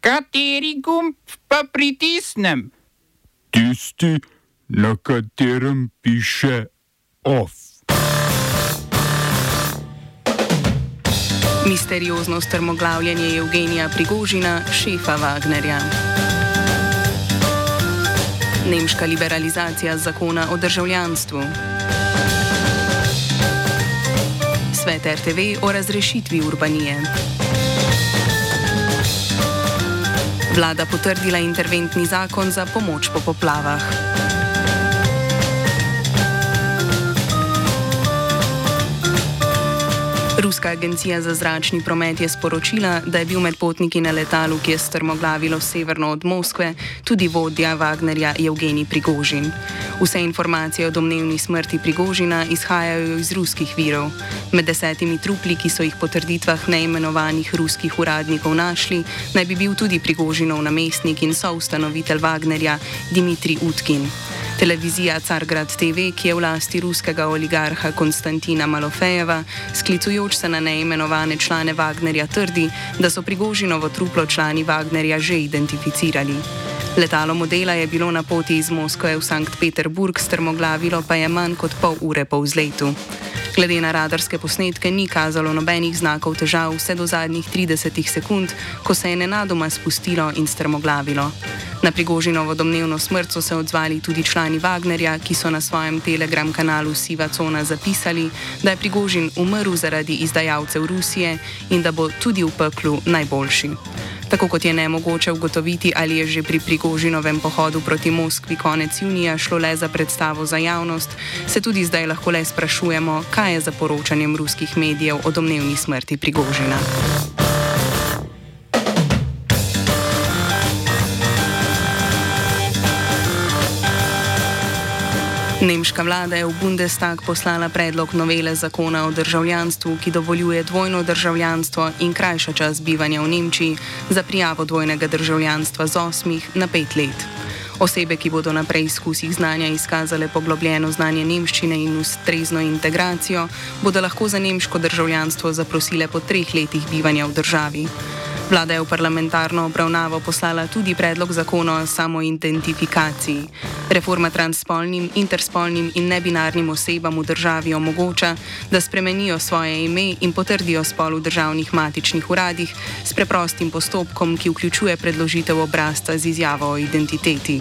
Kateri gumb pa pritisnem? Tisti, na katerem piše OF. Misteriozno strmoglavljanje Evgenija Prigožina, šefa Wagnerja. Nemška liberalizacija zakona o državljanstvu. Svet RTV o razrešitvi Urbanije. Vlada potrdila interventni zakon za pomoč po poplavah. Ruska agencija za zračni promet je sporočila, da je bil med potniki na letalu, ki je strmoglavilo severno od Moskve, tudi vodja Wagnerja Evgenij Prigožin. Vse informacije o domnevni smrti Prigožina izhajajo iz ruskih virov. Med desetimi trupli, ki so jih po trditvah neimenovanih ruskih uradnikov našli, naj bi bil tudi Prigožinov namestnik in soustanovitelj Wagnerja Dimitrij Utkin. Televizija Cargrad TV, ki je v lasti ruskega oligarha Konstantina Malofejeva, sklicujoč se na neimenovane člane Wagnerja, trdi, da so Prigožinovo truplo člani Wagnerja že identificirali. Letalo modela je bilo na poti iz Moskve v Sankt Peterburg, strmoglavilo pa je manj kot pol ure po vzletu. Glede na radarske posnetke ni kazalo nobenih znakov težav vse do zadnjih 30 sekund, ko se je nenadoma spustilo in strmoglavilo. Na Prigožinovo domnevno smrt so se odzvali tudi člani Wagnerja, ki so na svojem telegram kanalu Siva Cona zapisali, da je Prigožin umrl zaradi izdajalcev Rusije in da bo tudi v peklu najboljši. Tako kot je nemogoče ugotoviti, ali je že pri Prigožinovem pohodu proti Moskvi konec junija šlo le za predstavo za javnost, se tudi zdaj lahko le sprašujemo, kaj je za poročanjem ruskih medijev o domnevni smrti Prigožina. Nemška vlada je v Bundestag poslala predlog novele zakona o državljanstvu, ki dovoljuje dvojno državljanstvo in krajša čas bivanja v Nemčiji za prijavo dvojnega državljanstva z osmih na pet let. Osebe, ki bodo na preizkusih znanja izkazale poglobljeno znanje nemščine in ustrezno integracijo, bodo lahko za nemško državljanstvo zaprosile po treh letih bivanja v državi. Vlada je v parlamentarno obravnavo poslala tudi predlog zakona o samoidentifikaciji. Reforma transspolnim, interspolnim in nebinarnim osebam v državi omogoča, da spremenijo svoje ime in potrdijo spol v državnih matičnih uradih s preprostim postopkom, ki vključuje predložitev obrazca z izjavo o identiteti.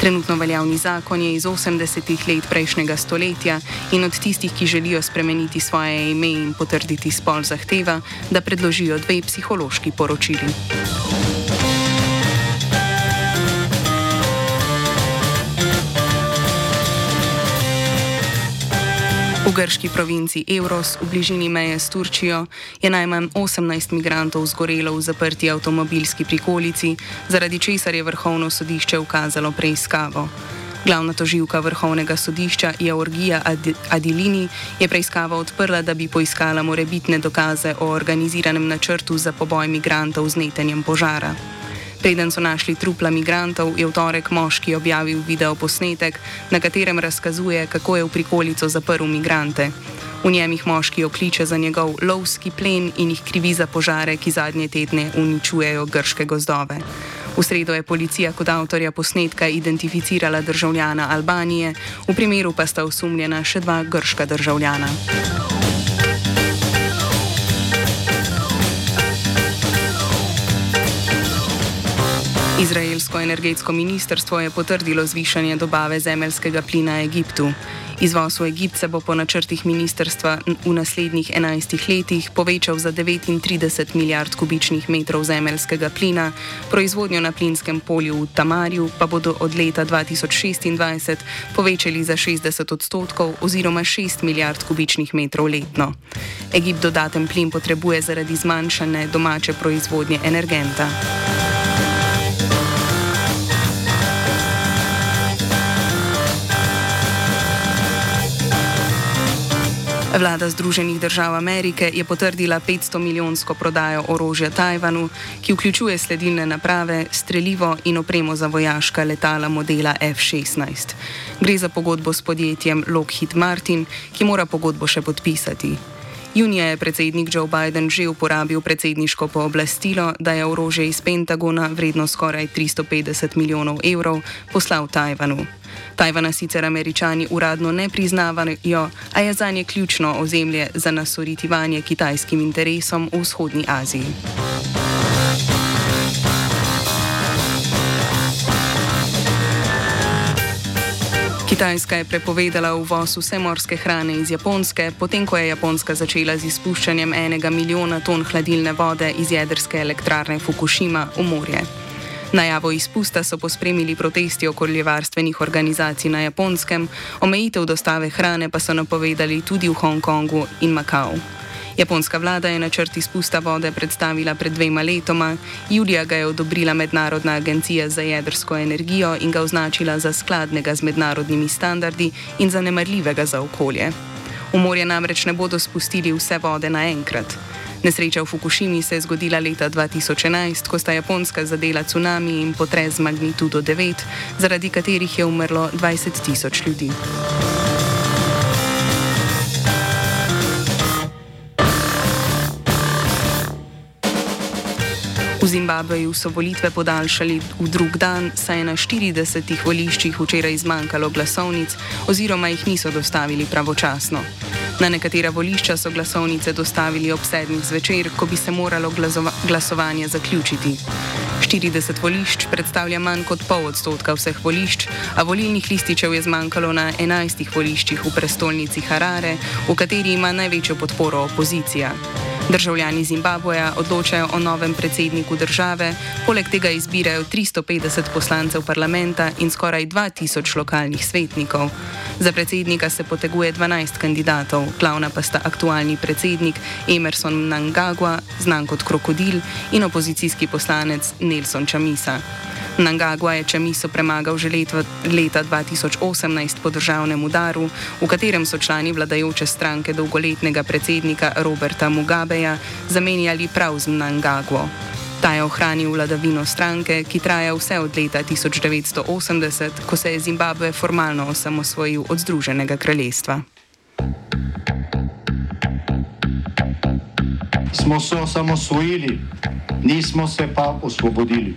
Trenutno veljavni zakon je iz 80-ih let prejšnjega stoletja in od tistih, ki želijo spremeniti svoje ime in potrditi spol, zahteva, da predložijo dve psihološki poročili. Grški provinci Evros, v bližini meje s Turčijo, je najmanj 18 migrantov zgorelo v zaprti avtomobilski prikolici, zaradi česar je vrhovno sodišče ukazalo preiskavo. Glavna toživka vrhovnega sodišča Georgija Adilini je preiskavo odprla, da bi poiskala morebitne dokaze o organiziranem načrtu za poboj migrantov z netenjem požara. Preden so našli trupla migrantov, je v torek moški objavil video posnetek, na katerem razkazuje, kako je v prikolico zaprl migrante. V njem jih moški okliče za njegov lovski plen in jih krivi za požare, ki zadnje tedne uničujejo grške gozdove. V sredo je policija kot avtorja posnetka identificirala državljana Albanije, v primeru pa sta osumljena še dva grška državljana. Izraelsko energetsko ministrstvo je potrdilo zvišanje dobave zemeljskega plina Egiptu. Izvoz v Egipt se bo po načrtih ministrstva v naslednjih 11 letih povečal za 39 milijard kubičnih metrov zemeljskega plina, proizvodnjo na plinskem polju v Tamarju pa bodo od leta 2026 povečali za 60 odstotkov oziroma 6 milijard kubičnih metrov letno. Egipt dodaten plin potrebuje zaradi zmanjšane domače proizvodnje energenta. Vlada Združenih držav Amerike je potrdila 500 milijonsko prodajo orožja Tajvanu, ki vključuje sledilne naprave, strelivo in opremo za vojaška letala modela F-16. Gre za pogodbo s podjetjem Lockheed Martin, ki mora pogodbo še podpisati. Junija je predsednik Joe Biden že uporabil predsedniško pooblastilo, da je orožje iz Pentagona vredno skoraj 350 milijonov evrov poslal Tajvanu. Tajvana sicer američani uradno ne priznavajo, a je za nje ključno ozemlje za nasoritivanje kitajskim interesom v vzhodnji Aziji. Kitajska je prepovedala uvoz vse morske hrane iz Japonske, potem ko je Japonska začela z izpuščanjem enega milijona ton hladilne vode iz jedrske elektrarne Fukushima v morje. Najavo izpusta so pospremili protesti okoljevarstvenih organizacij na Japonskem, omejitev dostave hrane pa so napovedali tudi v Hongkongu in Makau. Japonska vlada je načrt izpusta vode predstavila pred dvema letoma, julija ga je odobrila Mednarodna agencija za jedrsko energijo in ga označila za skladnega z mednarodnimi standardi in zanemarljivega za okolje. V morje namreč ne bodo spustili vse vode naenkrat. Nesreča v Fukushimi se je zgodila leta 2011, ko sta Japonska zadela tsunami in potres z magnitudo 9, zaradi katerih je umrlo 20 tisoč ljudi. V Zimbabveju so volitve podaljšali v drug dan, saj je na 40 voliščih včeraj zmanjkalo glasovnic oziroma jih niso dostavili pravočasno. Na nekatera volišča so glasovnice dostavili ob sedmih zvečer, ko bi se moralo glasovanje zaključiti. 40 volišč predstavlja manj kot pol odstotka vseh volišč, a volilnih lističev je zmanjkalo na 11 voliščih v prestolnici Harare, v kateri ima največjo podporo opozicija. Državljani Zimbabveja odločajo o novem predsedniku države, poleg tega izbirajo 350 poslancev parlamenta in skoraj 2000 lokalnih svetnikov. Za predsednika se poteguje 12 kandidatov, glavna pa sta aktualni predsednik Emerson Mnangagwa, znan kot krokodil, in opozicijski poslanec Nelson Chamisa. Nangagwa je Čemiso premagal že leto, leta 2018 po državnem udaru, v katerem so člani vladajoče stranke dolgoletnega predsednika Roberta Mugabeja zamenjali prav z Nangagwo. Ta je ohranil vladavino stranke, ki traja vse od leta 1980, ko se je Zimbabve formalno osamosvojil od Združenega kraljestva. Smo se osamosvojili, nismo se pa osvobodili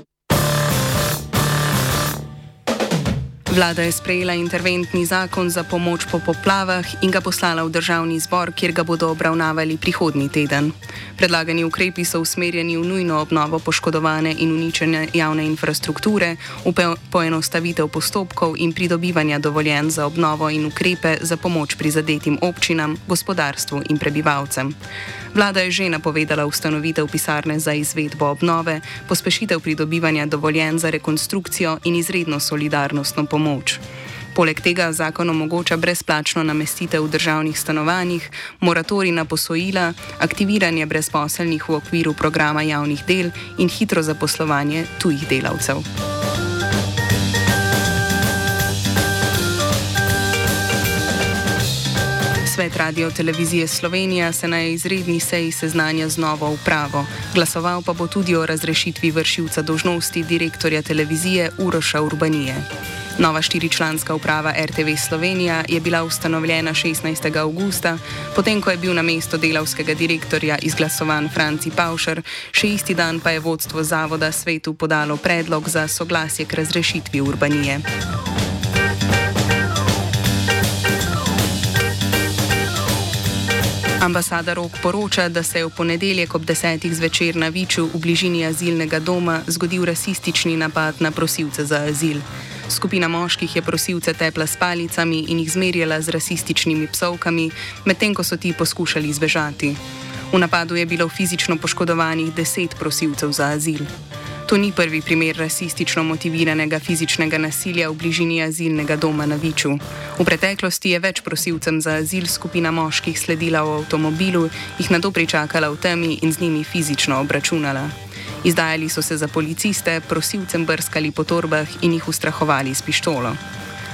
Vlada je sprejela interventni zakon za pomoč po poplavah in ga poslala v državni zbor, kjer ga bodo obravnavali prihodnji teden. Predlagani ukrepi so usmerjeni v nujno obnovo poškodovane in uničene javne infrastrukture, v poenostavitev postopkov in pridobivanja dovoljen za obnovo in ukrepe za pomoč prizadetim občinam, gospodarstvu in prebivalcem. Vlada je že napovedala ustanovitev pisarne za izvedbo obnove, pospešitev pridobivanja dovoljen za rekonstrukcijo in izredno solidarnostno pomoč. Poleg tega zakon omogoča brezplačno namestitev v državnih stanovanjih, moratori na posojila, aktiviranje brezposelnih v okviru programa javnih del in hitro zaposlovanje tujih delavcev. Svet Radio Televizije Slovenija se na izredni seji seznanja z novo upravo. Glasoval pa bo tudi o razrešitvi vršilca dožnosti direktorja televizije Uroša Urbanije. Nova štiričlanska uprava RTV Slovenija je bila ustanovljena 16. augusta, potem ko je bil na mesto delavskega direktorja izglasovan Franci Paušer, še isti dan pa je vodstvo zavoda svetu podalo predlog za soglasje k razrešitvi Urbanije. Ambasada Rok poroča, da se je v ponedeljek ob desetih zvečer na Viču v bližini azilnega doma zgodil rasistični napad na prosilce za azil. Skupina moških je prosilce tepla s palicami in jih zmerjala z rasističnimi psovkami, medtem ko so ti poskušali zbežati. V napadu je bilo fizično poškodovanih deset prosilcev za azil. To ni prvi primer rasistično motiviranega fizičnega nasilja v bližini azilnega doma na Viču. V preteklosti je več prosilcem za azil skupina moških sledila v avtomobilu, jih na to pričakala v temi in z njimi fizično obračunala. Izdajali so se za policiste, prosilcem brskali po torbah in jih ustrahovali s pištolo.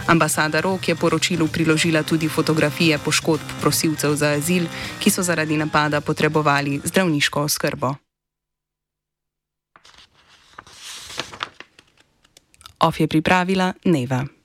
Ambasada Rok je poročilu priložila tudi fotografije poškodb prosilcev za azil, ki so zaradi napada potrebovali zdravniško oskrbo. Of je pripravila Neva.